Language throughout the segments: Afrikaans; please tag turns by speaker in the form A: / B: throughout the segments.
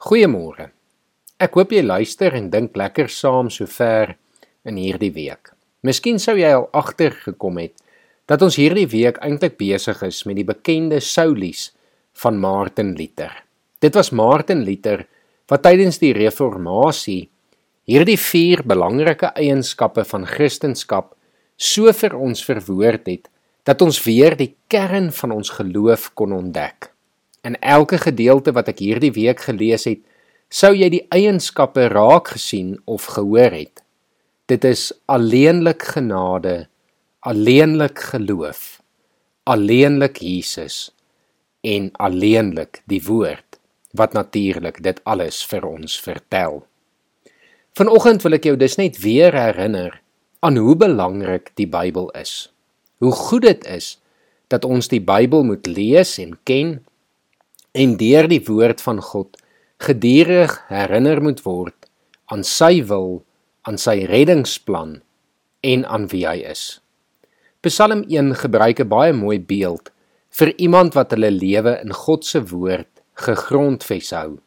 A: Goeiemôre. Ek hoop jy luister en dink lekker saam sover in hierdie week. Miskien sou jy al agtergekom het dat ons hierdie week eintlik besig is met die bekende Soulies van Martin Luther. Dit was Martin Luther wat tydens die reformatie hierdie vier belangrike eienskappe van Christendom so vir ons verwoord het dat ons weer die kern van ons geloof kon ontdek. In elke gedeelte wat ek hierdie week gelees het, sou jy die eienskappe raak gesien of gehoor het. Dit is alleenlik genade, alleenlik geloof, alleenlik Jesus en alleenlik die woord wat natuurlik dit alles vir ons vertel. Vanoggend wil ek jou dus net weer herinner aan hoe belangrik die Bybel is. Hoe goed dit is dat ons die Bybel moet lees en ken en deur die woord van God gedurig herinner moet word aan sy wil, aan sy reddingsplan en aan wie hy is. Psalm 1 gebruik 'n baie mooi beeld vir iemand wat hulle lewe in God se woord gegrondves hou.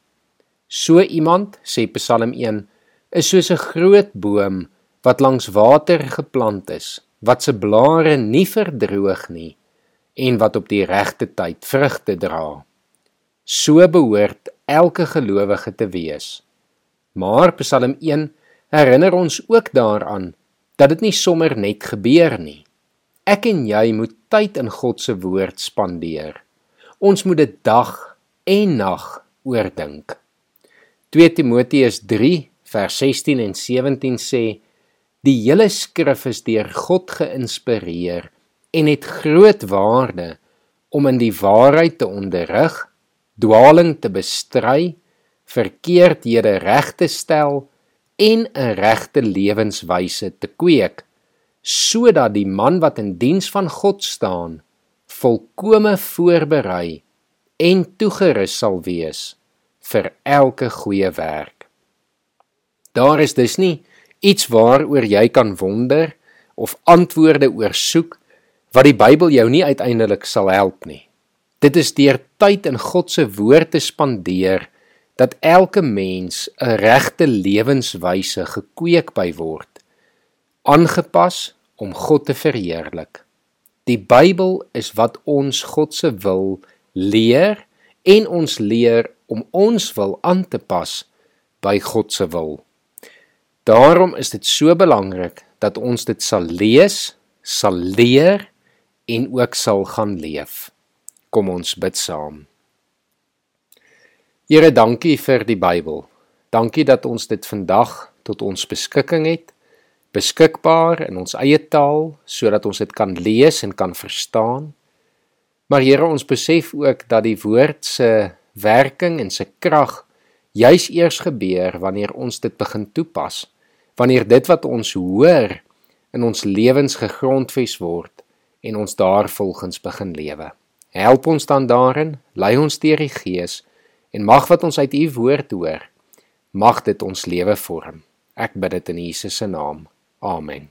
A: So iemand, sê Psalm 1, is soos 'n groot boom wat langs water geplant is, wat se blare nie verdroog nie en wat op die regte tyd vrugte dra. So behoort elke gelowige te wees. Maar Psalm 1 herinner ons ook daaraan dat dit nie sommer net gebeur nie. Ek en jy moet tyd in God se woord spandeer. Ons moet dit dag en nag oordink. 2 Timoteus 3 vers 16 en 17 sê: Die hele skrif is deur God geïnspireer en het groot waarde om in die waarheid te onderrig dwaling te bestry, verkeerdhede reg te stel en 'n regte lewenswyse te kweek, sodat die man wat in diens van God staan, volkome voorberei en toegerus sal wees vir elke goeie werk. Daar is dus nie iets waaroor jy kan wonder of antwoorde oor soek wat die Bybel jou nie uiteindelik sal help nie. Dit is deur tyd in God se woord te spandeer dat elke mens 'n regte lewenswyse gekweek by word, aangepas om God te verheerlik. Die Bybel is wat ons God se wil leer en ons leer om ons wil aan te pas by God se wil. Daarom is dit so belangrik dat ons dit sal lees, sal leer en ook sal gaan leef. Kom ons bid saam. Here, dankie vir die Bybel. Dankie dat ons dit vandag tot ons beskikking het, beskikbaar in ons eie taal sodat ons dit kan lees en kan verstaan. Maar Here, ons besef ook dat die woord se werking en se krag juis eers gebeur wanneer ons dit begin toepas. Wanneer dit wat ons hoor in ons lewens gegrondves word en ons daarvolgens begin lewe. Help ons dan daarin, lei ons deur die Gees en mag wat ons uit U woord hoor, mag dit ons lewe vorm. Ek bid dit in Jesus se naam. Amen.